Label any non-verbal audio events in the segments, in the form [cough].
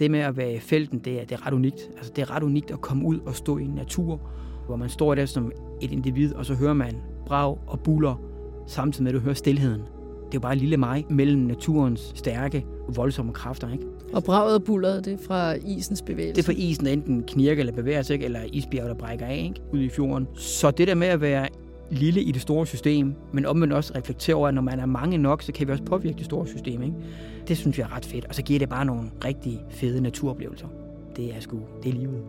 det med at være i felten, det er, det er ret unikt. Altså, det er ret unikt at komme ud og stå i en natur, hvor man står der som et individ, og så hører man brag og buller, samtidig med at du hører stillheden. Det er jo bare lille mig mellem naturens stærke og voldsomme kræfter. Ikke? Og braget og bulleret, det er fra isens bevægelse? Det er fra isen, der enten knirker eller bevæger sig, ikke? eller isbjerg, der brækker af ikke? ude i fjorden. Så det der med at være lille i det store system, men omvendt også reflektere over, at når man er mange nok, så kan vi også påvirke det store system. Ikke? Det synes jeg er ret fedt, og så giver det bare nogle rigtig fede naturoplevelser. Det er sgu, det er livet.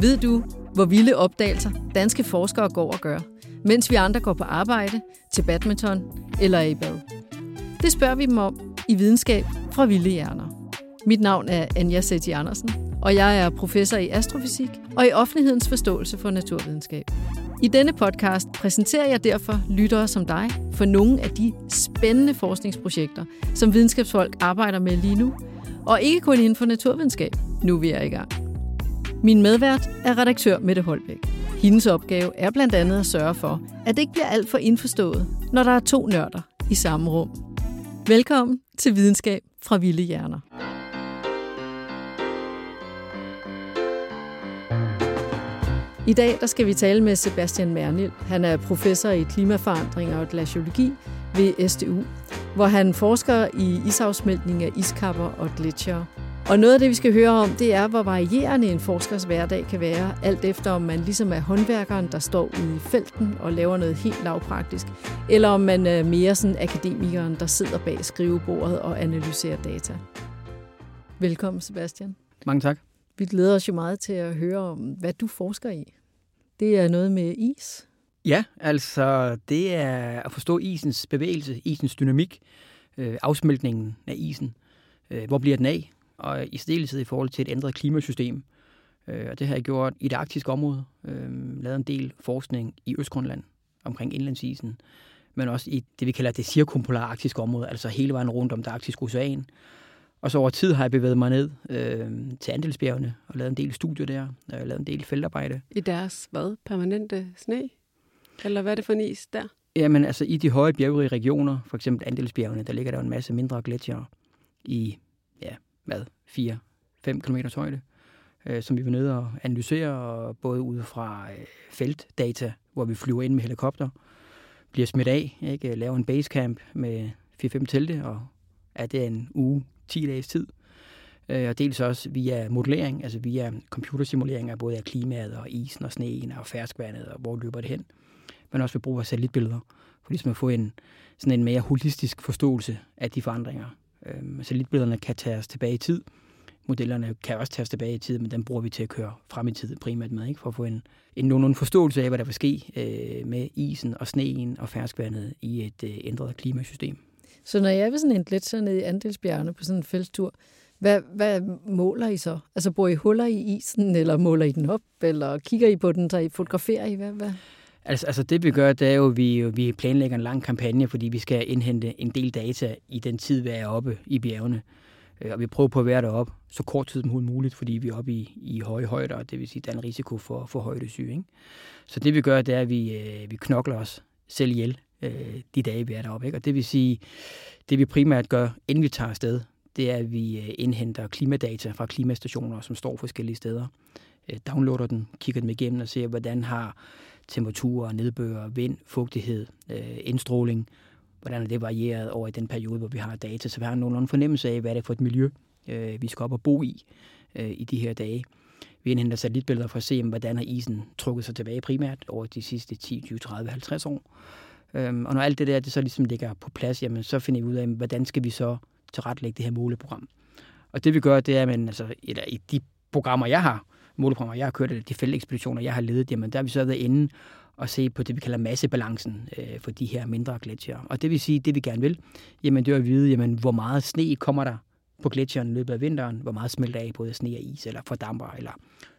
Ved du, hvor vilde opdagelser danske forskere går og gør, mens vi andre går på arbejde, til badminton eller i bad? Det spørger vi dem om i Videnskab fra Vilde Hjerner. Mit navn er Anja Setti Andersen, og jeg er professor i astrofysik og i offentlighedens forståelse for naturvidenskab. I denne podcast præsenterer jeg derfor lyttere som dig for nogle af de spændende forskningsprojekter, som videnskabsfolk arbejder med lige nu, og ikke kun inden for naturvidenskab. Nu er vi er i gang. Min medvært er redaktør Mette Holbæk. Hendes opgave er blandt andet at sørge for, at det ikke bliver alt for indforstået, når der er to nørder i samme rum. Velkommen til Videnskab fra Vilde Hjerner. I dag der skal vi tale med Sebastian Mernil. Han er professor i klimaforandring og glaciologi ved SDU, hvor han forsker i isafsmeltning af iskapper og gletsjere. Og noget af det, vi skal høre om, det er, hvor varierende en forskers hverdag kan være, alt efter om man ligesom er håndværkeren, der står ude i felten og laver noget helt lavpraktisk, eller om man er mere sådan akademikeren, der sidder bag skrivebordet og analyserer data. Velkommen, Sebastian. Mange tak. Vi glæder os jo meget til at høre om, hvad du forsker i. Det er noget med is. Ja, altså det er at forstå isens bevægelse, isens dynamik, øh, afsmeltningen af isen. Øh, hvor bliver den af? Og i stedet i forhold til et ændret klimasystem. Øh, og det har jeg gjort i det arktiske område. Øh, lavet en del forskning i Østgrønland omkring indlandsisen, men også i det, vi kalder det cirkumpolare arktiske område, altså hele vejen rundt om det arktiske ocean. Og så over tid har jeg bevæget mig ned øh, til Andelsbjergene og lavet en del studier der. Jeg har lavet en del feltarbejde. I deres, hvad, permanente sne? Eller hvad er det for en is der? Jamen altså i de høje bjergrige regioner, for eksempel Andelsbjergene, der ligger der en masse mindre gletsjere i, ja, hvad, 4-5 km højde, øh, som vi var nede og analysere, både ud fra øh, feltdata, hvor vi flyver ind med helikopter, bliver smidt af, ikke? laver en basecamp med 4-5 telte, og er det en uge, 10 dages tid. Øh, og dels også via modellering, altså via computersimuleringer af både af klimaet og isen og sneen og ferskvandet, og hvor løber det hen. Men også ved brug af satellitbilleder, for ligesom at få en, sådan en mere holistisk forståelse af de forandringer. Øh, satellitbillederne kan tages tilbage i tid, modellerne kan også tages tilbage i tid, men den bruger vi til at køre frem i tid primært med, ikke? for at få en, en nogenlunde forståelse af, hvad der vil ske øh, med isen og sneen og ferskvandet i et øh, ændret klimasystem. Så når jeg er ved sådan en gletsjer ned i Andelsbjergene på sådan en feltur, hvad, hvad måler I så? Altså bor I huller i isen, eller måler I den op, eller kigger I på den, så I fotograferer I? Hvad, hvad? Altså, altså det vi gør, det er jo, at vi, vi planlægger en lang kampagne, fordi vi skal indhente en del data i den tid, vi er oppe i bjergene. Øh, og vi prøver på at være deroppe så kort tid som muligt, fordi vi er oppe i, i høje højder, det vil sige, at der er en risiko for, for højdesyge. Ikke? Så det vi gør, det er, at vi, øh, vi knokler os selv ihjel øh, de dage, vi er deroppe. Ikke? Og det vil sige, det vi primært gør, inden vi tager afsted, det er, at vi øh, indhenter klimadata fra klimastationer, som står forskellige steder. Øh, downloader den, kigger dem igennem og ser, hvordan har temperaturer, nedbør, vind, fugtighed, øh, indstråling, hvordan er det varieret over i den periode, hvor vi har data, så vi har nogenlunde fornemmelse af, hvad det er for et miljø, øh, vi skal op og bo i øh, i de her dage. Vi indhenter satellitbilleder for at se, hvordan har isen trukket sig tilbage primært over de sidste 10, 20, 30, 50 år. Øhm, og når alt det der det så ligesom ligger på plads, jamen, så finder vi ud af, hvordan skal vi så tilrettelægge det her måleprogram. Og det vi gør, det er, at altså, eller i de programmer, jeg har, måleprogrammer, jeg har kørt, eller de feltekspeditioner, jeg har ledet, jamen, der har vi så været inde og se på det, vi kalder massebalancen øh, for de her mindre gletsjere. Og det vil sige, det vi gerne vil, jamen det er at vide, jamen, hvor meget sne kommer der på gletsjeren i løbet af vinteren, hvor meget smelter af både sne og is, eller fordamper, eller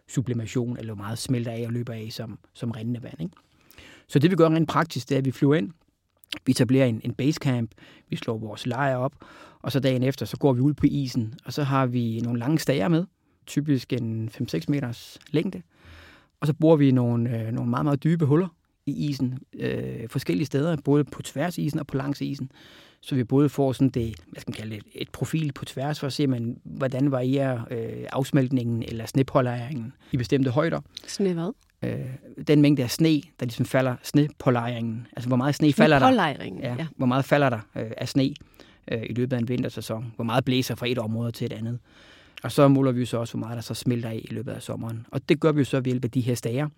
sublimation, eller hvor meget smelter af og løber af som, som rindende vand. Ikke? Så det vi gør rent praktisk, det er, at vi flyver ind, vi etablerer en, en basecamp, vi slår vores lejr op, og så dagen efter, så går vi ud på isen, og så har vi nogle lange stager med, typisk en 5-6 meters længde, og så borer vi nogle, øh, nogle meget, meget dybe huller i isen. Øh, forskellige steder, både på tværs af isen og på langs isen. Så vi både får sådan det, hvad skal man kalde det, et profil på tværs for at se, man, hvordan varierer øh, afsmeltningen eller snepålejringen i bestemte højder. Sne hvad? Øh, den mængde af sne, der ligesom falder snepålejringen. Altså, hvor meget sne falder der? Ja, ja. Hvor meget falder der øh, af sne øh, i løbet af en vintersæson? Hvor meget blæser fra et område til et andet? Og så måler vi så også, hvor meget der så smelter af i løbet af sommeren. Og det gør vi jo så ved hjælp af de her stager.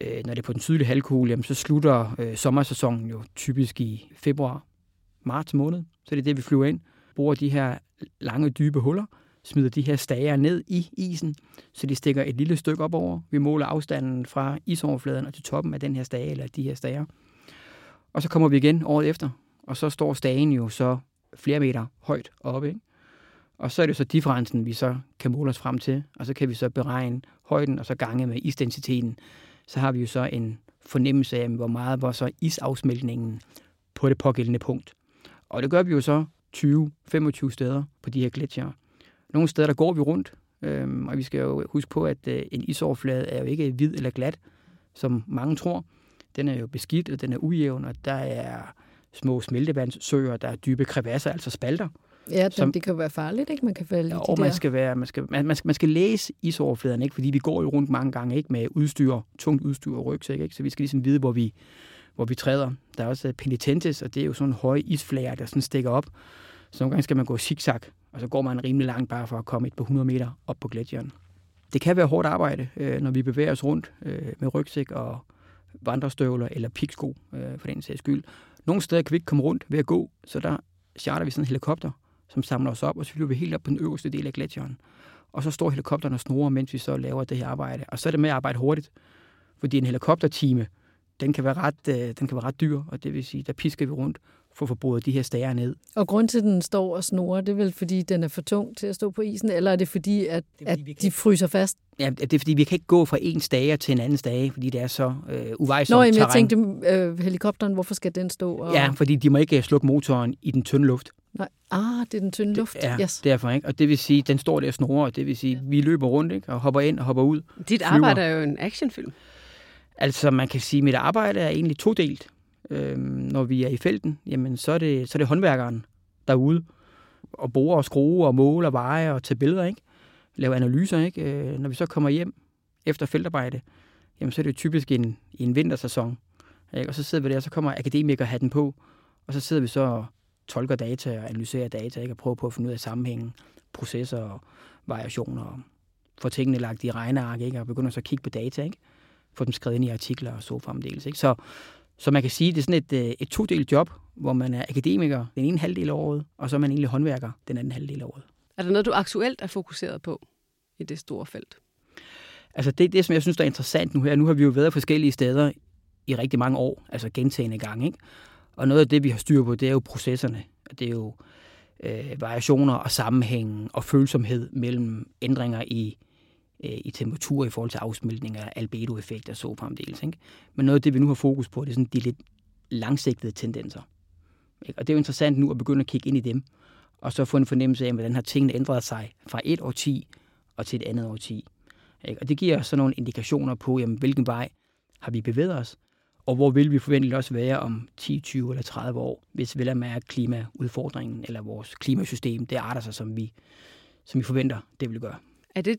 Øh, når det er på den sydlige halvkugle, jamen, så slutter øh, sommersæsonen jo typisk i februar, marts måned. Så det er det, vi flyver ind, bruger de her lange, dybe huller, smider de her stager ned i isen, så de stikker et lille stykke op over. Vi måler afstanden fra isoverfladen og til toppen af den her stage, eller de her stager. Og så kommer vi igen året efter, og så står stagen jo så flere meter højt oppe. Ikke? Og så er det så differencen, vi så kan måle os frem til, og så kan vi så beregne højden, og så gange med isdensiteten. Så har vi jo så en fornemmelse af, hvor meget var så isafsmeltningen på det pågældende punkt. Og det gør vi jo så 20-25 steder på de her gletsjere. Nogle steder, der går vi rundt, øhm, og vi skal jo huske på, at øh, en isoverflade er jo ikke hvid eller glat, som mange tror. Den er jo beskidt, og den er ujævn, og der er små smeltevandssøer, der er dybe krevasser, altså spalter. Ja, det, Som- det kan være farligt, ikke? Man kan falde i Og de man der... skal, være, man, skal, man, man, skal, man skal læse isoverfladen, ikke? fordi vi går jo rundt mange gange ikke? med udstyr, tungt udstyr og rygsæk, ikke? så vi skal ligesom vide, hvor vi, hvor vi træder. Der er også øh, penitentes, og det er jo sådan en høje isflager, der sådan stikker op. Så nogle gange skal man gå zigzag, og så går man rimelig langt bare for at komme et par hundrede meter op på gletsjeren. Det kan være hårdt arbejde, øh, når vi bevæger os rundt øh, med rygsæk og vandrestøvler eller piksko, øh, for den sags skyld. Nogle steder kan vi ikke komme rundt ved at gå, så der charter vi sådan en helikopter, som samler os op, og så flyver vi helt op på den øverste del af gletsjeren. Og så står helikopteren og snorer, mens vi så laver det her arbejde. Og så er det med at arbejde hurtigt, fordi en helikoptertime, den kan være ret, øh, den kan være ret dyr, og det vil sige, der pisker vi rundt for at få boret de her stager ned. Og grund til, at den står og snorer, det er vel, fordi den er for tung til at stå på isen, eller er det fordi, at, Det er, fordi at kan de fryser fast? Ja, det er fordi, vi kan ikke gå fra en stager til en anden stage, fordi det er så øh, uvejsomt Nå, jamen, jeg terræn. tænkte, øh, helikopteren, hvorfor skal den stå? Og... Ja, fordi de må ikke øh, slukke motoren i den tynde luft. Nej. Ah, det er den tynde luft. Ja, Yes. derfor ikke. Og det vil sige, den står der og snorer, og det vil sige, vi løber rundt ikke? og hopper ind og hopper ud. Dit Flyver. arbejde er jo en actionfilm. Altså, man kan sige, at mit arbejde er egentlig todelt. Øhm, når vi er i felten, jamen, så er det, så er det håndværkeren derude, og bore og skrue og måle og veje og tage billeder, ikke? Lave analyser, ikke? Øh, når vi så kommer hjem efter feltarbejde, jamen, så er det jo typisk en, i en vintersæson. Ikke? Og så sidder vi der, og så kommer akademikerhatten på, og så sidder vi så og tolker data og analyserer data, ikke? og prøver på at finde ud af sammenhængen, processer og variationer, og få tingene lagt i regneark, ikke? og begynder så at kigge på data, ikke? få dem skrevet ind i artikler og så fremdeles. Ikke? Så, så man kan sige, at det er sådan et, øh, et todelt job, hvor man er akademiker den ene halvdel af året, og så er man egentlig håndværker den anden halvdel af året. Er der noget, du aktuelt er fokuseret på i det store felt? Altså det, det, som jeg synes, der er interessant nu her, nu har vi jo været forskellige steder i rigtig mange år, altså gentagende gange, ikke? Og noget af det, vi har styr på, det er jo processerne. Det er jo øh, variationer og sammenhængen og følsomhed mellem ændringer i, øh, i temperatur i forhold til afsmeltning af albedoeffekt og så fremdeles. Ikke? Men noget af det, vi nu har fokus på, det er sådan de lidt langsigtede tendenser. Ikke? Og det er jo interessant nu at begynde at kigge ind i dem, og så få en fornemmelse af, hvordan har tingene ændret sig fra et årti og til et andet årti. Ikke? Og det giver os så nogle indikationer på, jamen, hvilken vej har vi bevæget os, og hvor vil vi forventeligt også være om 10, 20 eller 30 år, hvis vel at mærke klimaudfordringen eller vores klimasystem, det arter sig, som vi, som vi forventer, det vil gøre. Er det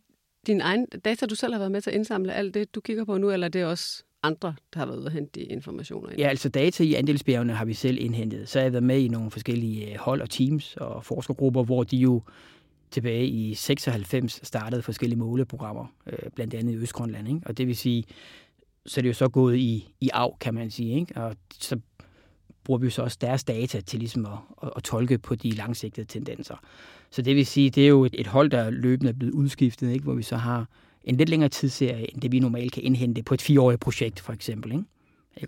din egen data, du selv har været med til at indsamle, alt det, du kigger på nu, eller er det også andre, der har været ude og hente de informationer ind? Ja, altså data i andelsbjergene har vi selv indhentet. Så har jeg været med i nogle forskellige øh, hold og teams og forskergrupper, hvor de jo tilbage i 96 startede forskellige måleprogrammer, øh, blandt andet i Østgrønland. Ikke? Og det vil sige, så er det jo så gået i, i arv, kan man sige. Ikke? Og så bruger vi jo så også deres data til ligesom at, at, at tolke på de langsigtede tendenser. Så det vil sige, det er jo et, et hold, der løbende er blevet udskiftet, ikke? hvor vi så har en lidt længere tidsserie, end det vi normalt kan indhente på et fireårigt projekt, for eksempel. Ikke?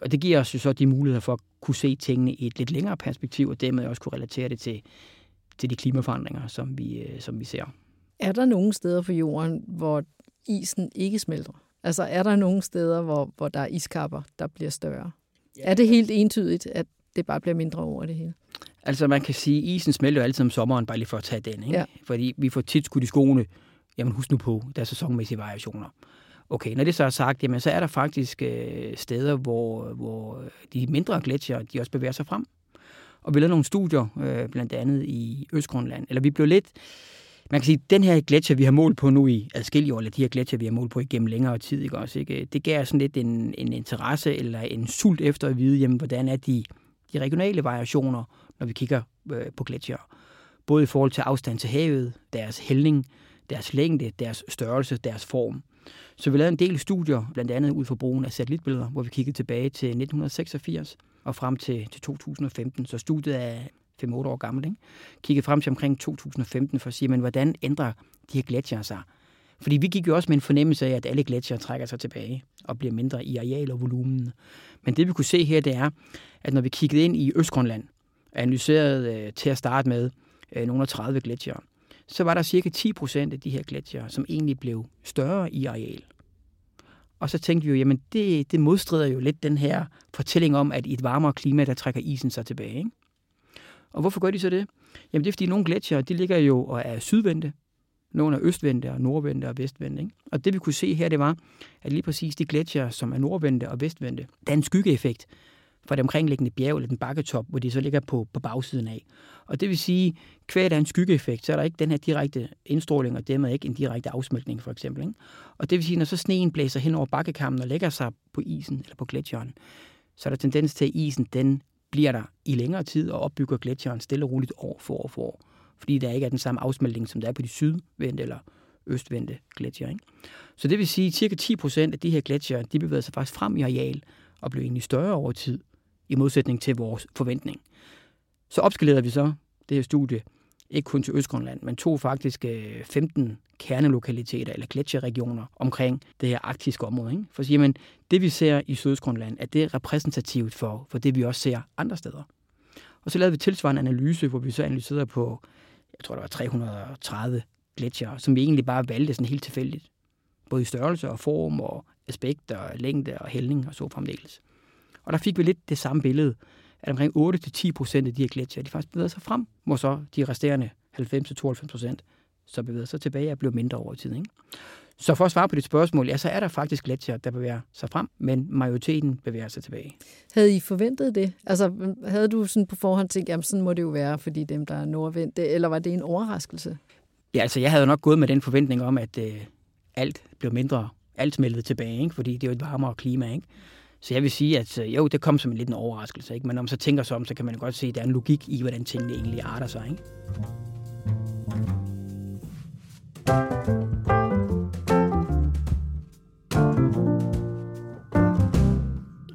Og det giver os jo så de muligheder for at kunne se tingene i et lidt længere perspektiv, og dermed også kunne relatere det til, til de klimaforandringer, som vi, øh, som vi ser. Er der nogle steder på jorden, hvor isen ikke smelter? Altså er der nogle steder, hvor, hvor der er iskapper, der bliver større? Ja. Er det helt entydigt, at det bare bliver mindre over det hele? Altså man kan sige, at isen smelter jo altid om sommeren, bare lige for at tage den. Ikke? Ja. Fordi vi får tit skudt i skoene, jamen husk nu på, der er sæsonmæssige variationer. Okay, når det så er sagt, jamen, så er der faktisk øh, steder, hvor, hvor de mindre gletsjer, de også bevæger sig frem. Og vi lavede nogle studier, øh, blandt andet i Østgrønland. Eller vi blev lidt... Man kan sige, at den her gletsjer, vi har målt på nu i adskillige år, eller de her gletsjer, vi har målt på igennem længere tid, ikke også, ikke? det gav sådan lidt en, en interesse eller en sult efter at vide, jamen, hvordan er de, de regionale variationer, når vi kigger øh, på gletsjer. Både i forhold til afstand til havet, deres hældning, deres længde, deres størrelse, deres form. Så vi lavede en del studier, blandt andet ud fra brugen af satellitbilleder, hvor vi kiggede tilbage til 1986 og frem til, til 2015. Så studiet er 5-8 år gammelt. Ikke? Kiggede frem til omkring 2015 for at sige, men hvordan ændrer de her gletsjer sig? Fordi vi gik jo også med en fornemmelse af, at alle gletsjer trækker sig tilbage og bliver mindre i areal og volumen. Men det vi kunne se her, det er, at når vi kiggede ind i Østgrønland, og analyserede øh, til at starte med øh, nogle af 30 gletsjer, så var der cirka 10 procent af de her gletsjer, som egentlig blev større i areal. Og så tænkte vi jo, jamen det, det modstrider jo lidt den her fortælling om, at i et varmere klima, der trækker isen sig tilbage. Ikke? Og hvorfor gør de så det? Jamen det er fordi nogle gletsjer, de ligger jo og er sydvendte. Nogle er østvendte og nordvendte og vestvendte. Ikke? Og det vi kunne se her, det var, at lige præcis de gletsjer, som er nordvendte og vestvendte, der er en skyggeeffekt fra det omkringliggende bjerg eller den bakketop, hvor de så ligger på, på bagsiden af. Og det vil sige, kvæg der er en skyggeeffekt, så er der ikke den her direkte indstråling, og dermed ikke en direkte afsmeltning, for eksempel. Ikke? Og det vil sige, når så sneen blæser hen over bakkekammen og lægger sig på isen eller på gletsjeren, så er der tendens til, at isen den bliver der i længere tid og opbygger gletsjeren stille og roligt år for år for år. Fordi der ikke er den samme afsmeltning, som der er på de sydvendte eller østvendte gletsjer. Ikke? Så det vil sige, at cirka 10 procent af de her gletsjer, de bevæger sig faktisk frem i areal og bliver egentlig større over tid, i modsætning til vores forventning. Så opskalerede vi så det her studie, ikke kun til Østgrønland, men tog faktisk øh, 15 kernelokaliteter eller gletsjerregioner omkring det her arktiske område. Ikke? For at sige, jamen, det vi ser i Sydøstgrønland, er det repræsentativt for, for det vi også ser andre steder. Og så lavede vi tilsvarende analyse, hvor vi så analyserede på, jeg tror der var 330 gletsjer, som vi egentlig bare valgte sådan helt tilfældigt. Både i størrelse og form og aspekt og længde og hældning og så fremdeles. Og der fik vi lidt det samme billede, at omkring 8-10 procent af de her gletsjer, de faktisk bevæger sig frem, hvor så de resterende 90-92 procent så bevæger sig tilbage og bliver mindre over tid. Ikke? Så for at svare på dit spørgsmål, ja, så er der faktisk gletsjer, der bevæger sig frem, men majoriteten bevæger sig tilbage. Havde I forventet det? Altså, havde du sådan på forhånd tænkt, jamen sådan må det jo være, fordi dem, der er nordvendte, eller var det en overraskelse? Ja, altså jeg havde nok gået med den forventning om, at øh, alt blev mindre, alt smeltede tilbage, ikke? fordi det er jo et varmere klima. Ikke? Så jeg vil sige, at øh, jo, det kom som en lidt en overraskelse, ikke? men når man så tænker sig om, så kan man godt se, at der er en logik i, hvordan tingene egentlig arter sig. Ikke?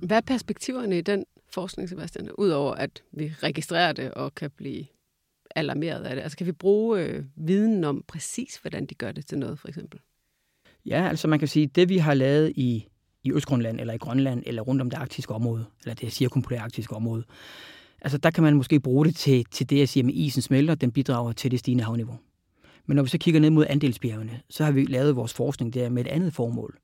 Hvad er perspektiverne i den forskning, Sebastian, udover at vi registrerer det og kan blive alarmeret af det? Altså kan vi bruge øh, viden om præcis, hvordan de gør det til noget, for eksempel? Ja, altså man kan sige, at det vi har lavet i i Østgrønland, eller i Grønland, eller rundt om det arktiske område, eller det cirkumpolære arktiske område. Altså, der kan man måske bruge det til, til det, jeg siger med isen smelter, den bidrager til det stigende havniveau. Men når vi så kigger ned mod andelsbjergene, så har vi lavet vores forskning der med et andet formål.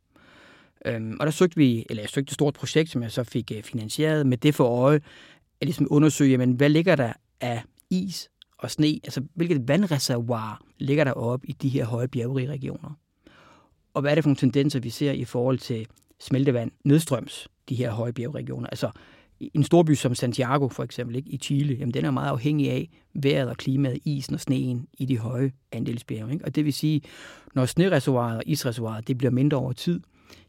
Øhm, og der søgte vi, eller jeg søgte et stort projekt, som jeg så fik øh, finansieret med det for øje, at ligesom undersøge, jamen, hvad ligger der af is og sne, altså hvilket vandreservoir ligger der op i de her høje bjergerige regioner. Og hvad er det for nogle tendenser, vi ser i forhold til smeltevand nedstrøms de her høje bjergregioner. Altså en storby som Santiago for eksempel, ikke, i Chile, jamen den er meget afhængig af vejret og klimaet, isen og sneen i de høje andelsbjerge. Ikke? Og det vil sige, når snereservoiret og isreservoiret det bliver mindre over tid,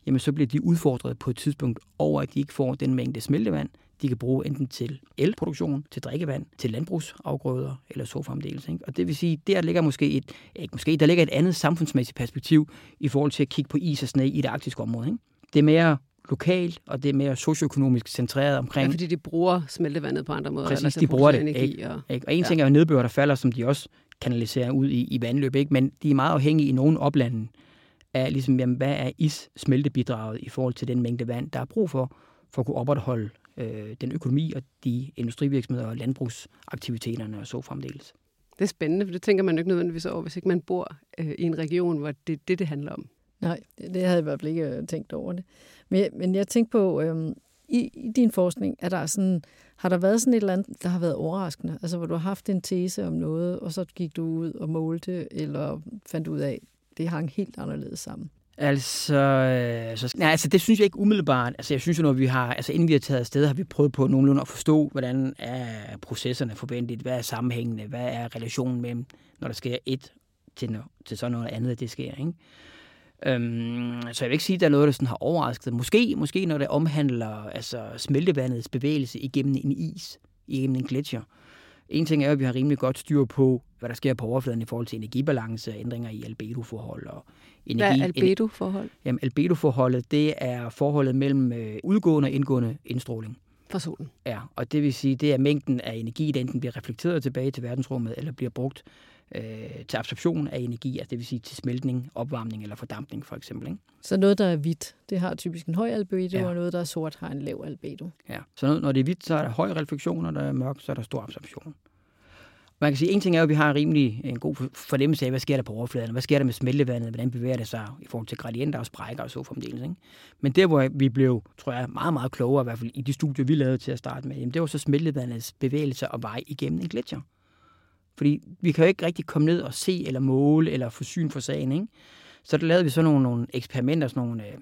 jamen så bliver de udfordret på et tidspunkt over, at de ikke får den mængde smeltevand, de kan bruge enten til elproduktion, til drikkevand, til landbrugsafgrøder eller så fremdeles. Ikke? Og det vil sige, der ligger måske et, ikke måske, der ligger et andet samfundsmæssigt perspektiv i forhold til at kigge på is og sne i det arktiske område. Ikke? det er mere lokalt, og det er mere socioøkonomisk centreret omkring... Ja, fordi de bruger smeltevandet på andre måder. Præcis, de bruger det. Energi, ikke? Og, ikke? og en ja. ting er jo nedbør, der falder, som de også kanaliserer ud i, i vandløb, ikke? men de er meget afhængige i nogle oplande af, ligesom, jamen, hvad er is-smeltebidraget i forhold til den mængde vand, der er brug for, for at kunne opretholde øh, den økonomi og de industrivirksomheder og landbrugsaktiviteterne og så fremdeles. Det er spændende, for det tænker man jo ikke nødvendigvis over, hvis ikke man bor øh, i en region, hvor det er det, det handler om. Nej, det havde jeg i hvert fald ikke øh, tænkt over det. Men, men jeg tænkte på, øhm, i, i din forskning, er der sådan, har der været sådan et eller andet, der har været overraskende? Altså, hvor du har haft en tese om noget, og så gik du ud og målte, eller fandt ud af, det hang helt anderledes sammen? Altså, øh, så, nej, altså, det synes jeg ikke umiddelbart. Altså, jeg synes jo, når vi har, altså, inden vi har taget afsted, har vi prøvet på nogenlunde at forstå, hvordan er processerne forventet, hvad er sammenhængende, hvad er relationen mellem, når der sker et til, til sådan noget andet, det sker, ikke? Øhm, så jeg vil ikke sige, at der er noget, der sådan har overrasket. Måske, måske når det omhandler altså, smeltevandets bevægelse igennem en is, igennem en gletsjer. En ting er, at vi har rimelig godt styr på, hvad der sker på overfladen i forhold til energibalance, ændringer i albedoforhold og energi. Hvad er albedoforhold? Jamen, albedoforholdet, det er forholdet mellem øh, udgående og indgående indstråling. Fra solen? Ja, og det vil sige, det er mængden af energi, der enten bliver reflekteret tilbage til verdensrummet, eller bliver brugt øh, til absorption af energi, altså det vil sige til smeltning, opvarmning eller fordampning for eksempel. Ikke? Så noget, der er hvidt, det har typisk en høj albedo, ja. og noget, der er sort, har en lav albedo. Ja, så når det er hvidt, så er der høj refleksion, og når der er mørkt, så er der stor absorption. Man kan sige, en ting er, at vi har rimelig en god fornemmelse af, hvad sker der på overfladen, hvad sker der med smeltevandet, hvordan bevæger det sig i forhold til gradienter og sprækker og så fremdeles. Ikke? Men der, hvor vi blev, tror jeg, meget, meget klogere, i hvert fald i de studier, vi lavede til at starte med, jamen, det var så smeltevandets bevægelse og vej igennem en gletsjer. Fordi vi kan jo ikke rigtig komme ned og se eller måle eller få syn for sagen. Ikke? Så der lavede vi så nogle, nogle eksperimenter, sådan nogle øh,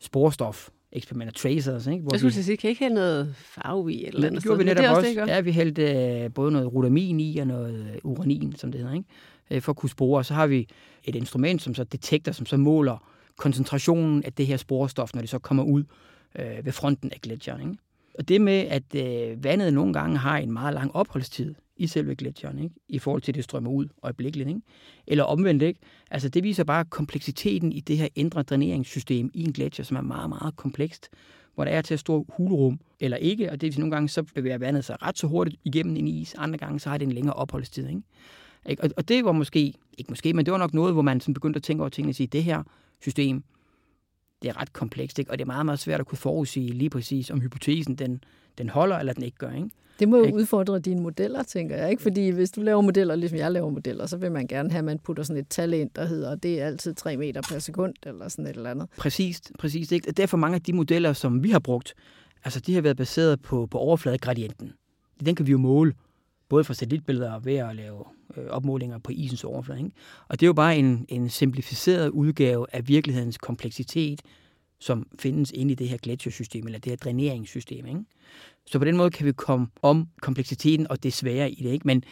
sporstof eksperimenter, tracers. Ikke? Hvor jeg skulle vi, sige, kan ikke have noget farve i? Eller det gjorde vi netop også. også. Ja, vi hældte øh, både noget rutamin i og noget øh, uranin, som det hedder, ikke? Øh, for at kunne spore. Så har vi et instrument, som så detekter, som så måler koncentrationen af det her sporestof, når det så kommer ud øh, ved fronten af gletsjeren. Ikke? Og det med, at øh, vandet nogle gange har en meget lang opholdstid, i selve gletsjeren, ikke? i forhold til, at det strømmer ud øjeblikkeligt. Ikke? Eller omvendt, ikke? Altså, det viser bare kompleksiteten i det her indre dræneringssystem i en gletsjer, som er meget, meget komplekst, hvor der er til at stå hulrum eller ikke, og det vil nogle gange, så bevæger vandet sig ret så hurtigt igennem en is, andre gange, så har det en længere opholdstid. Ikke? Og, og det var måske, ikke måske, men det var nok noget, hvor man sådan begyndte at tænke over tingene og sige, det her system, det er ret komplekst, ikke? og det er meget, meget svært at kunne forudsige lige præcis, om hypotesen den, den holder, eller den ikke gør. Ikke? Det må jo ikke? udfordre dine modeller, tænker jeg. ikke, Fordi hvis du laver modeller, ligesom jeg laver modeller, så vil man gerne have, at man putter sådan et tal ind, der hedder, det er altid 3 meter per sekund, eller sådan et eller andet. Præcis, præcis. Ikke? Derfor mange af de modeller, som vi har brugt, altså de har været baseret på, på overfladegradienten. Den kan vi jo måle, både fra satellitbilleder og ved at lave øh, opmålinger på isens overflade. Ikke? Og det er jo bare en, en simplificeret udgave af virkelighedens kompleksitet, som findes inde i det her gletsjersystem, eller det her dræneringssystem. Ikke? Så på den måde kan vi komme om kompleksiteten og det svære i det. Ikke? Men,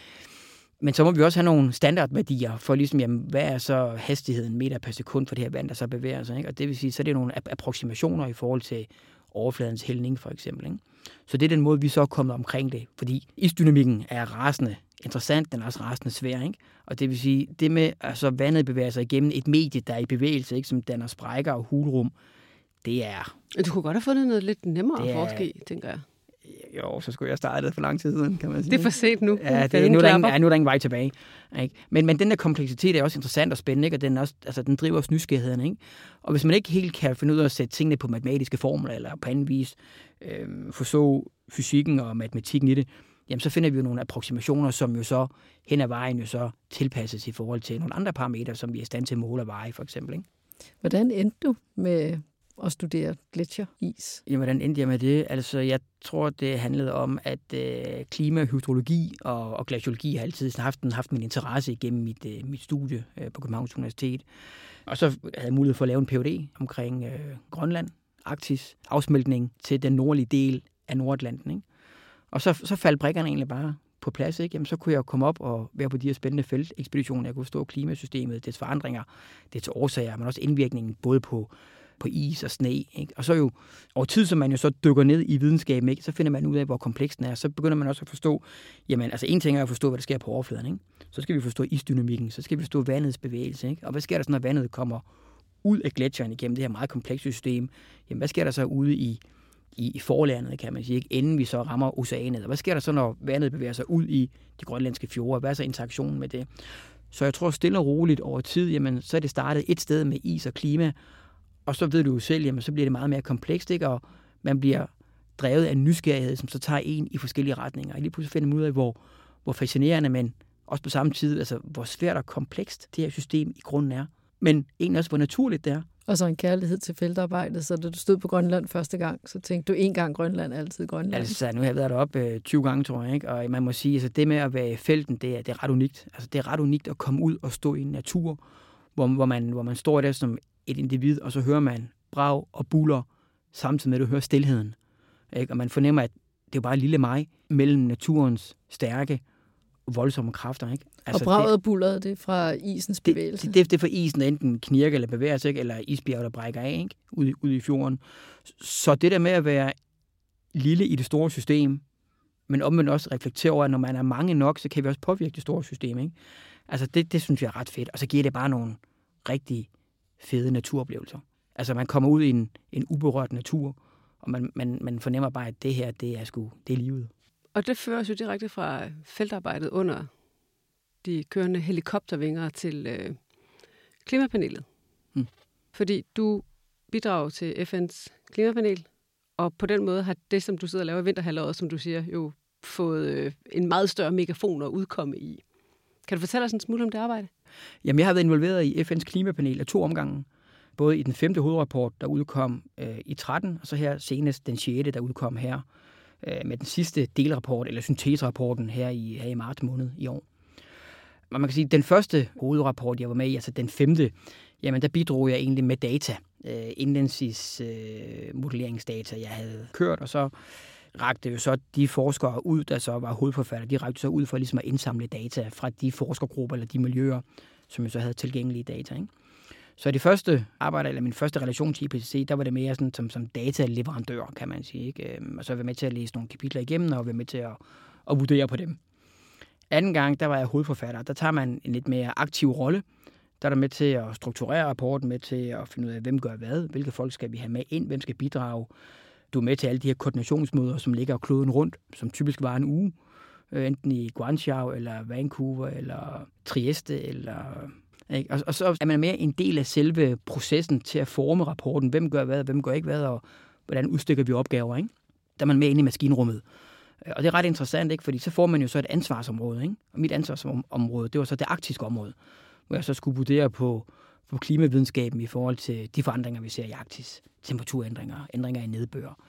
men så må vi også have nogle standardværdier for ligesom, jamen, hvad er så hastigheden meter per sekund for det her vand, der så bevæger sig. Ikke? Og det vil sige, så er det nogle approximationer i forhold til overfladens hældning for eksempel. Ikke? Så det er den måde, vi så er kommet omkring det. Fordi isdynamikken er rasende interessant, den er også rasende svær. Ikke? Og det vil sige, det med, at altså, vandet bevæger sig igennem et medie, der er i bevægelse, ikke? som danner sprækker og hulrum, det er... Du kunne godt have fundet noget lidt nemmere at forske i, tænker jeg. Jo, så skulle jeg starte for lang tid siden, kan man sige. Det er for sent nu. Ja, det, nu, er der ingen, ja, nu er der ingen vej tilbage. Ikke? Men, men den der kompleksitet er også interessant og spændende, ikke? og den, også, altså, den driver også nysgerrigheden. Ikke? Og hvis man ikke helt kan finde ud af at sætte tingene på matematiske formler, eller på anden vis øh, forstå fysikken og matematikken i det, jamen så finder vi jo nogle approximationer, som jo så hen ad vejen jo så tilpasses i forhold til nogle andre parametre, som vi er i stand til at måle og veje, for eksempel. Ikke? Hvordan endte du med at studere gletsjeris? Jamen, hvordan endte jeg med det? Altså, jeg tror, det handlede om, at øh, klima, hydrologi og, og glaciologi har altid haft, haft min interesse igennem mit, øh, mit studie øh, på Københavns Universitet. Og så havde jeg mulighed for at lave en Ph.D. omkring øh, Grønland, Arktis, afsmeltning til den nordlige del af Nordatlanten. Ikke? Og så, så faldt brikkerne egentlig bare på plads, ikke? Jamen, så kunne jeg komme op og være på de her spændende feltekspeditioner. Jeg kunne forstå klimasystemet, dets forandringer, dets årsager, men også indvirkningen både på på is og sne. Ikke? Og så jo over tid, som man jo så dykker ned i videnskaben, ikke? så finder man ud af, hvor kompleks den er. Så begynder man også at forstå, jamen altså en ting er at forstå, hvad der sker på overfladen. Ikke? Så skal vi forstå isdynamikken, så skal vi forstå vandets bevægelse. Ikke? Og hvad sker der så, når vandet kommer ud af gletsjeren igennem det her meget komplekse system? Jamen hvad sker der så ude i, i, i forlandet, kan man sige, ikke? inden vi så rammer oceanet? Og hvad sker der så, når vandet bevæger sig ud i de grønlandske fjorde? Hvad er så interaktionen med det? Så jeg tror stille og roligt over tid, jamen, så er det startet et sted med is og klima, og så ved du jo selv, jamen, så bliver det meget mere komplekst, ikke? og man bliver drevet af nysgerrighed, som så tager en i forskellige retninger. Og lige pludselig finder man ud af, hvor, hvor fascinerende, men også på samme tid, altså, hvor svært og komplekst det her system i grunden er. Men egentlig også, hvor naturligt det er. Og så en kærlighed til feltarbejdet, så da du stod på Grønland første gang, så tænkte du en gang Grønland, altid Grønland. Altså, nu har jeg været deroppe øh, 20 gange, tror jeg, ikke? og man må sige, at altså, det med at være i felten, det er, det er ret unikt. Altså, det er ret unikt at komme ud og stå i en natur, hvor, hvor, man, hvor man står der som et individ, og så hører man brag og buller, samtidig med, at du hører stillheden. Ikke? Og man fornemmer, at det er bare lille mig mellem naturens stærke voldsomme kræfter. Ikke? Altså, og braget og bulleret, det er fra isens bevægelse? Det, det, det er fra isen, der enten knirker eller bevæger sig, ikke? eller isbjerg, der brækker af ikke? Ude, ude i fjorden. Så det der med at være lille i det store system, men omvendt også reflektere over, at når man er mange nok, så kan vi også påvirke det store system. Ikke? Altså det, det synes jeg er ret fedt. Og så giver det bare nogle rigtig fede naturoplevelser. Altså man kommer ud i en, en uberørt natur, og man, man, man fornemmer bare, at det her, det er sgu, det er livet. Og det fører os jo direkte fra feltarbejdet under de kørende helikoptervinger til øh, klimapanelet. Mm. Fordi du bidrager til FN's klimapanel, og på den måde har det, som du sidder og laver i vinterhalvåret, som du siger, jo fået øh, en meget større megafon at udkomme i. Kan du fortælle os en smule om det arbejde? Jamen, jeg har været involveret i FN's klimapanel af to omgange. Både i den femte hovedrapport, der udkom øh, i 13, og så her senest den sjette, der udkom her øh, med den sidste delrapport, eller synteserapporten her i, her i marts måned i år. Og man kan sige, at den første hovedrapport, jeg var med i, altså den femte, jamen der bidrog jeg egentlig med data, øh, indlændsis øh, modelleringsdata, jeg havde kørt, og så rakte jo så de forskere ud, der så var hovedforfatter, de rakte så ud for ligesom at indsamle data fra de forskergrupper eller de miljøer, som jo så havde tilgængelige data. Ikke? Så det første arbejde, eller min første relation til IPCC, der var det mere sådan, som, som dataleverandør, kan man sige. Ikke? Øhm, og så var jeg med til at læse nogle kapitler igennem, og være med til at, at vurdere på dem. Anden gang, der var jeg hovedforfatter. Der tager man en lidt mere aktiv rolle. Der er der med til at strukturere rapporten, med til at finde ud af, hvem gør hvad, hvilke folk skal vi have med ind, hvem skal bidrage. Du er med til alle de her koordinationsmøder, som ligger kloden rundt, som typisk var en uge. Øh, enten i Guangzhou, eller Vancouver, eller Trieste, eller ikke? Og, og så er man mere en del af selve processen til at forme rapporten. Hvem gør hvad, hvem gør ikke hvad, og hvordan udstikker vi opgaver. Ikke? Der er man med inde i maskinrummet. Øh, og det er ret interessant, ikke? fordi så får man jo så et ansvarsområde. Ikke? Og mit ansvarsområde, det var så det arktiske område, hvor jeg så skulle vurdere på, på klimavidenskaben i forhold til de forandringer, vi ser i Arktis. Temperaturændringer, ændringer i nedbør,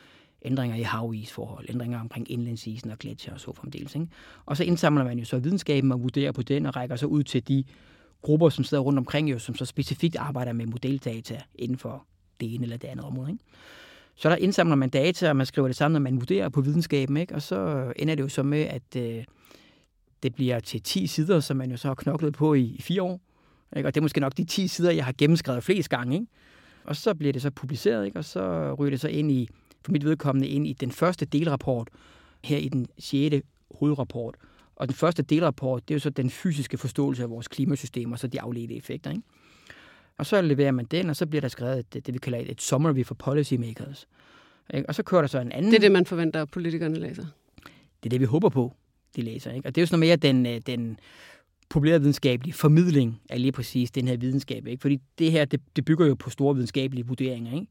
ændringer i havisforhold, ændringer omkring indlandsisen og gletsjer og så fremdeles. Ikke? Og så indsamler man jo så videnskaben og vurderer på den og rækker så ud til de grupper, som sidder rundt omkring jo, som så specifikt arbejder med modeldata inden for det ene eller det andet område. Ikke? Så der indsamler man data, og man skriver det sammen, og man vurderer på videnskaben, ikke? og så ender det jo så med, at øh, det bliver til 10 sider, som man jo så har knoklet på i, i fire år. Ikke? Og det er måske nok de 10 sider, jeg har gennemskrevet flest gange. Ikke? Og så bliver det så publiceret, ikke? og så ryger det så ind i, for mit vedkommende, ind i den første delrapport, her i den 6. hovedrapport. Og den første delrapport, det er jo så den fysiske forståelse af vores klimasystem og så de afledte effekter. Ikke? Og så leverer man den, og så bliver der skrevet det, det vi kalder et summary for policymakers. Ikke? Og så kører der så en anden... Det er det, man forventer, at politikerne læser? Det er det, vi håber på, de læser. Ikke? Og det er jo sådan mere den, øh, den populærvidenskabelig formidling af lige præcis den her videnskab. Ikke? Fordi det her, det, det bygger jo på store videnskabelige vurderinger. Ikke?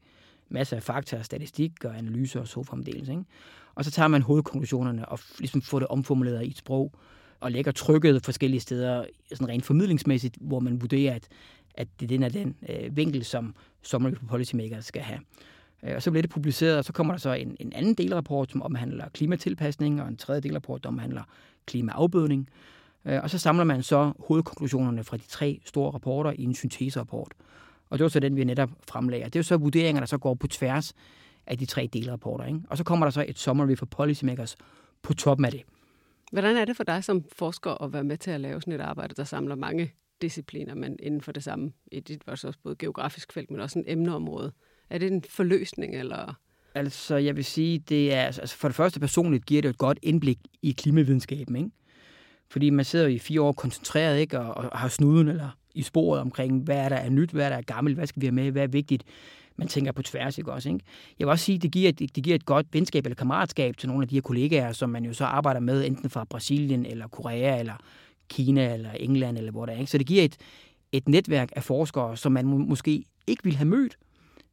Masser af fakta og statistik og analyser og så fremdeles. Ikke? Og så tager man hovedkonklusionerne og ligesom får det omformuleret i et sprog, og lægger trykket forskellige steder, sådan rent formidlingsmæssigt, hvor man vurderer, at, at det er den og den øh, vinkel, som Summary for Policymakers skal have. Øh, og så bliver det publiceret, og så kommer der så en, en anden delrapport, som omhandler klimatilpasning, og en tredje delrapport, der omhandler klimaafbødning. Øh, og så samler man så hovedkonklusionerne fra de tre store rapporter i en synteserapport. Og det var så den, vi netop fremlagde. Det er jo så vurderinger, der så går på tværs af de tre delrapporter. Ikke? Og så kommer der så et summary for policymakers på toppen af det. Hvordan er det for dig som forsker at være med til at lave sådan et arbejde, der samler mange discipliner, men inden for det samme, i dit var så også både geografisk felt, men også en emneområde? Er det en forløsning, eller... Altså, jeg vil sige, det er, altså for det første personligt giver det et godt indblik i klimavidenskaben, ikke? Fordi man sidder i fire år koncentreret, ikke? Og, og har snuden eller i sporet omkring, hvad er der er nyt, hvad er der er gammelt, hvad skal vi have med, hvad er vigtigt man tænker på tværs, ikke også? Ikke? Jeg vil også sige, at det giver, et, det giver et godt venskab eller kammeratskab til nogle af de her kollegaer, som man jo så arbejder med, enten fra Brasilien, eller Korea, eller Kina, eller England, eller hvor der er. Ikke? Så det giver et, et netværk af forskere, som man måske ikke ville have mødt,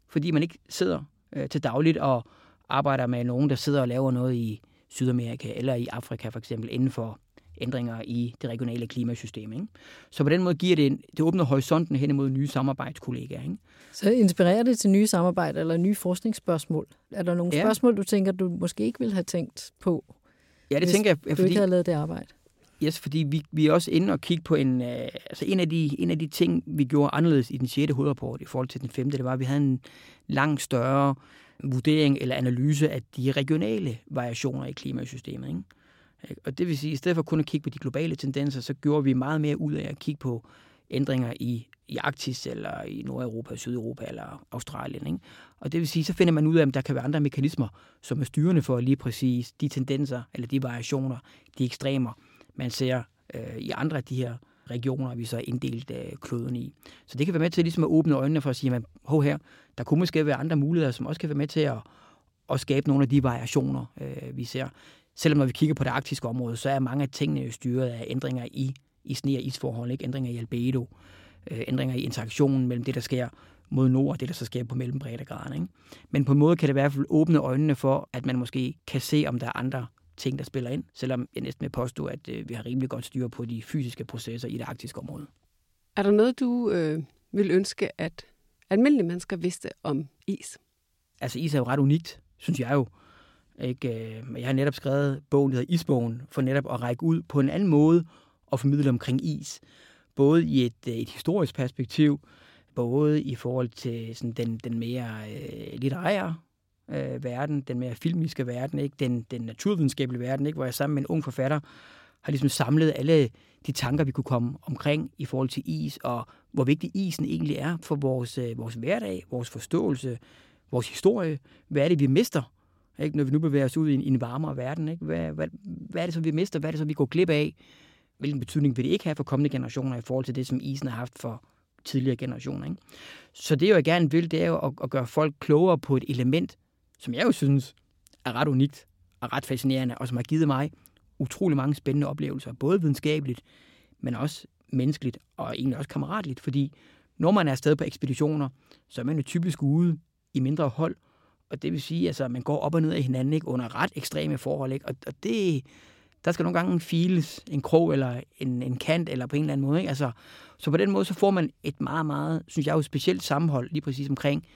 fordi man ikke sidder øh, til dagligt og arbejder med nogen, der sidder og laver noget i Sydamerika eller i Afrika for eksempel, inden for ændringer i det regionale klimasystem. Ikke? Så på den måde giver det, en, det åbner horisonten hen imod nye samarbejdskollegaer. Ikke? Så inspirerer det til nye samarbejder eller nye forskningsspørgsmål? Er der nogle ja. spørgsmål, du tænker, du måske ikke ville have tænkt på, Ja, det tænker jeg. Fordi, du ikke havde lavet det arbejde? Yes, fordi vi, vi er også inde og kigge på en, øh, altså en af, de, en af de ting, vi gjorde anderledes i den 6. hovedrapport i forhold til den 5. det var, at vi havde en langt større vurdering eller analyse af de regionale variationer i klimasystemet. Ikke? Og det vil sige, at i stedet for kun at kigge på de globale tendenser, så gjorde vi meget mere ud af at kigge på ændringer i, i Arktis, eller i Nordeuropa, Sydeuropa eller Australien. Ikke? Og det vil sige, så finder man ud af, at der kan være andre mekanismer, som er styrende for lige præcis de tendenser, eller de variationer, de ekstremer, man ser øh, i andre af de her regioner, vi så har inddelt øh, kloden i. Så det kan være med til ligesom at åbne øjnene for at sige, at hov her, der kunne måske være andre muligheder, som også kan være med til at, at skabe nogle af de variationer, øh, vi ser. Selvom når vi kigger på det arktiske område, så er mange af tingene styret af ændringer i, i sne- og isforhold, ikke? ændringer i albedo, øh, ændringer i interaktionen mellem det, der sker mod nord, og det, der så sker på mellembreddegraden. Ikke? Men på en måde kan det i hvert fald åbne øjnene for, at man måske kan se, om der er andre ting, der spiller ind, selvom jeg næsten vil påstå, at øh, vi har rimelig godt styr på de fysiske processer i det arktiske område. Er der noget, du øh, vil ønske, at almindelige mennesker vidste om is? Altså is er jo ret unikt, synes jeg jo. Ikke? Øh, jeg har netop skrevet bogen, der hedder Isbogen, for netop at række ud på en anden måde og formidle omkring is. Både i et, øh, et historisk perspektiv, både i forhold til sådan den, den mere øh, litterære øh, verden, den mere filmiske verden, ikke? Den, den naturvidenskabelige verden, ikke? hvor jeg sammen med en ung forfatter har ligesom samlet alle de tanker, vi kunne komme omkring i forhold til is, og hvor vigtig isen egentlig er for vores, øh, vores hverdag, vores forståelse, vores historie. Hvad er det, vi mister, ikke? når vi nu bevæger os ud i en, i en varmere verden? Ikke? Hvad, hvad, hvad er det så, vi mister? Hvad er det så, vi går glip af? Hvilken betydning vil det ikke have for kommende generationer i forhold til det, som isen har haft for tidligere generationer? Ikke? Så det, jeg gerne vil, det er jo at, at gøre folk klogere på et element, som jeg jo synes er ret unikt og ret fascinerende, og som har givet mig utrolig mange spændende oplevelser, både videnskabeligt, men også menneskeligt og egentlig også kammeratligt, fordi når man er afsted på ekspeditioner, så er man jo typisk ude i mindre hold, og det vil sige, altså, at man går op og ned af hinanden ikke, under ret ekstreme forhold. Ikke? Og, og det, der skal nogle gange files en krog eller en, en kant eller på en eller anden måde. Ikke? Altså, så på den måde så får man et meget, meget, synes jeg jo, specielt sammenhold lige præcis omkring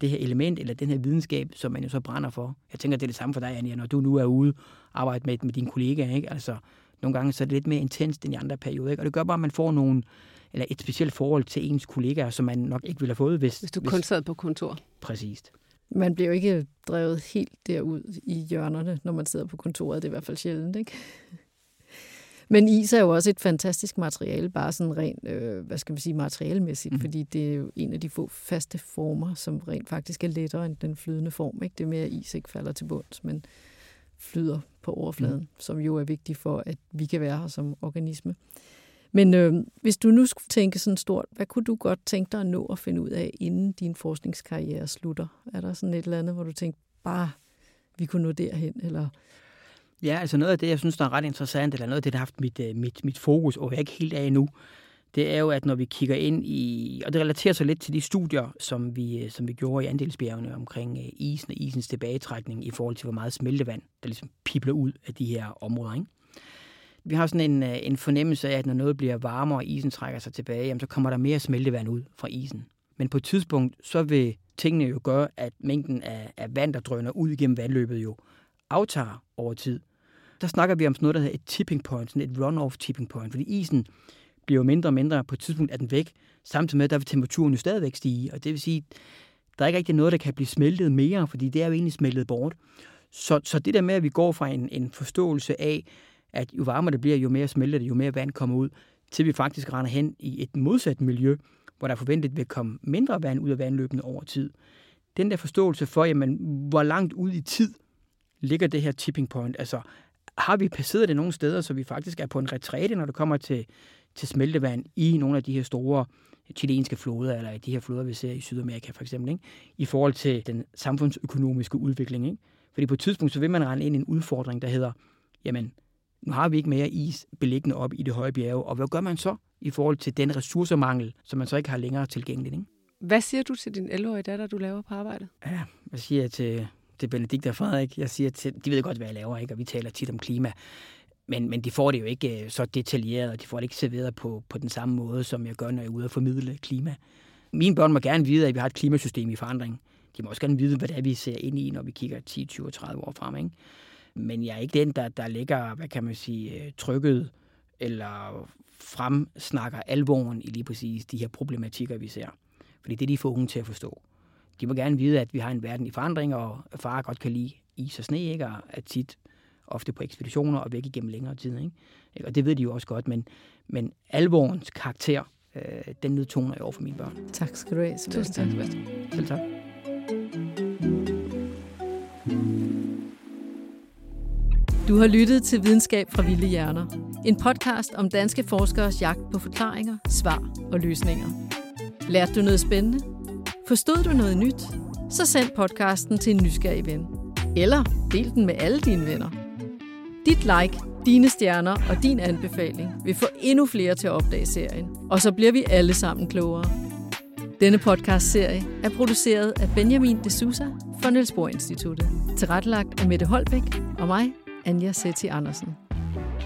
det her element eller den her videnskab, som man jo så brænder for. Jeg tænker, det er det samme for dig, Anja, når du nu er ude og arbejder med, med dine kollegaer. Ikke? Altså, nogle gange så er det lidt mere intenst end i andre perioder. Ikke? Og det gør bare, at man får nogle, eller et specielt forhold til ens kollegaer, som man nok ikke ville have fået, hvis... Hvis du hvis... kun sad på kontor. Præcist. Man bliver jo ikke drevet helt derud i hjørnerne, når man sidder på kontoret. Det er i hvert fald sjældent, ikke? [laughs] Men is er jo også et fantastisk materiale, bare sådan rent, øh, hvad skal man sige, materialemæssigt, mm. fordi det er jo en af de få faste former, som rent faktisk er lettere end den flydende form. Ikke? Det mere, at is ikke falder til bunds, men flyder på overfladen, mm. som jo er vigtigt for, at vi kan være her som organisme. Men øh, hvis du nu skulle tænke sådan stort, hvad kunne du godt tænke dig at nå at finde ud af, inden din forskningskarriere slutter? Er der sådan et eller andet, hvor du tænkte, bare vi kunne nå derhen, eller Ja, altså noget af det, jeg synes, der er ret interessant, eller noget af det, der har haft mit, øh, mit, mit fokus, og jeg er ikke helt af endnu, det er jo, at når vi kigger ind i, og det relaterer sig lidt til de studier, som vi, øh, som vi gjorde i andelsbjergene omkring øh, isen og isens tilbagetrækning i forhold til, hvor meget smeltevand, der ligesom pipler ud af de her områder. Ikke? Vi har sådan en, øh, en fornemmelse af, at når noget bliver varmere, og isen trækker sig tilbage, jamen, så kommer der mere smeltevand ud fra isen. Men på et tidspunkt, så vil tingene jo gøre, at mængden af, af vand, der drøner ud igennem vandløbet, jo aftager over tid der snakker vi om sådan noget, der hedder et tipping point, sådan et runoff tipping point, fordi isen bliver jo mindre og mindre, på et tidspunkt er den væk, samtidig med, at der vil temperaturen jo stadigvæk stige, og det vil sige, der er ikke rigtig noget, der kan blive smeltet mere, fordi det er jo egentlig smeltet bort. Så, så det der med, at vi går fra en, en forståelse af, at jo varmere det bliver, jo mere smelter det, jo mere vand kommer ud, til vi faktisk render hen i et modsat miljø, hvor der forventet vil komme mindre vand ud af vandløbene over tid. Den der forståelse for, jamen, hvor langt ud i tid ligger det her tipping point, altså har vi passeret det nogle steder, så vi faktisk er på en retræte, når det kommer til, til smeltevand i nogle af de her store chilenske floder, eller de her floder, vi ser i Sydamerika for eksempel, ikke? i forhold til den samfundsøkonomiske udvikling. Ikke? Fordi på et tidspunkt, så vil man rende ind i en udfordring, der hedder, jamen, nu har vi ikke mere is beliggende op i det høje bjerge, og hvad gør man så i forhold til den ressourcemangel, som man så ikke har længere tilgængeligt? Ikke? Hvad siger du til din 11-årige datter, du laver på arbejde? Ja, hvad siger jeg til, til Benedikt og Frederik. Jeg siger til, de ved godt, hvad jeg laver, ikke? og vi taler tit om klima. Men, men de får det jo ikke øh, så detaljeret, og de får det ikke serveret på, på den samme måde, som jeg gør, når jeg er ude og formidle klima. Mine børn må gerne vide, at vi har et klimasystem i forandring. De må også gerne vide, hvad det er, vi ser ind i, når vi kigger 10, 20, 30 år frem. Ikke? Men jeg er ikke den, der, der lægger, hvad kan man sige, øh, trykket eller fremsnakker alvoren i lige præcis de her problematikker, vi ser. Fordi det er de får unge til at forstå. De må gerne vide, at vi har en verden i forandring, og far godt kan lide is og sne, ikke? og er tit ofte på ekspeditioner og væk igennem længere tid. Ikke? Og det ved de jo også godt, men, men alvorens karakter, øh, den nedtoner jeg over for mine børn. Tak skal du have, Tusind tak. Selv tak. Du har lyttet til Videnskab fra Vilde Hjerner. En podcast om danske forskeres jagt på forklaringer, svar og løsninger. Lærte du noget spændende? Forstod du noget nyt? Så send podcasten til en nysgerrig ven. Eller del den med alle dine venner. Dit like, dine stjerner og din anbefaling vil få endnu flere til at opdage serien. Og så bliver vi alle sammen klogere. Denne podcast-serie er produceret af Benjamin de Sousa for Niels Bohr Instituttet. Tilrettelagt af Mette Holbæk og mig, Anja Setti Andersen.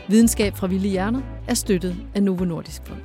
Videnskab fra Vilde Hjerner er støttet af Novo Nordisk Fonden.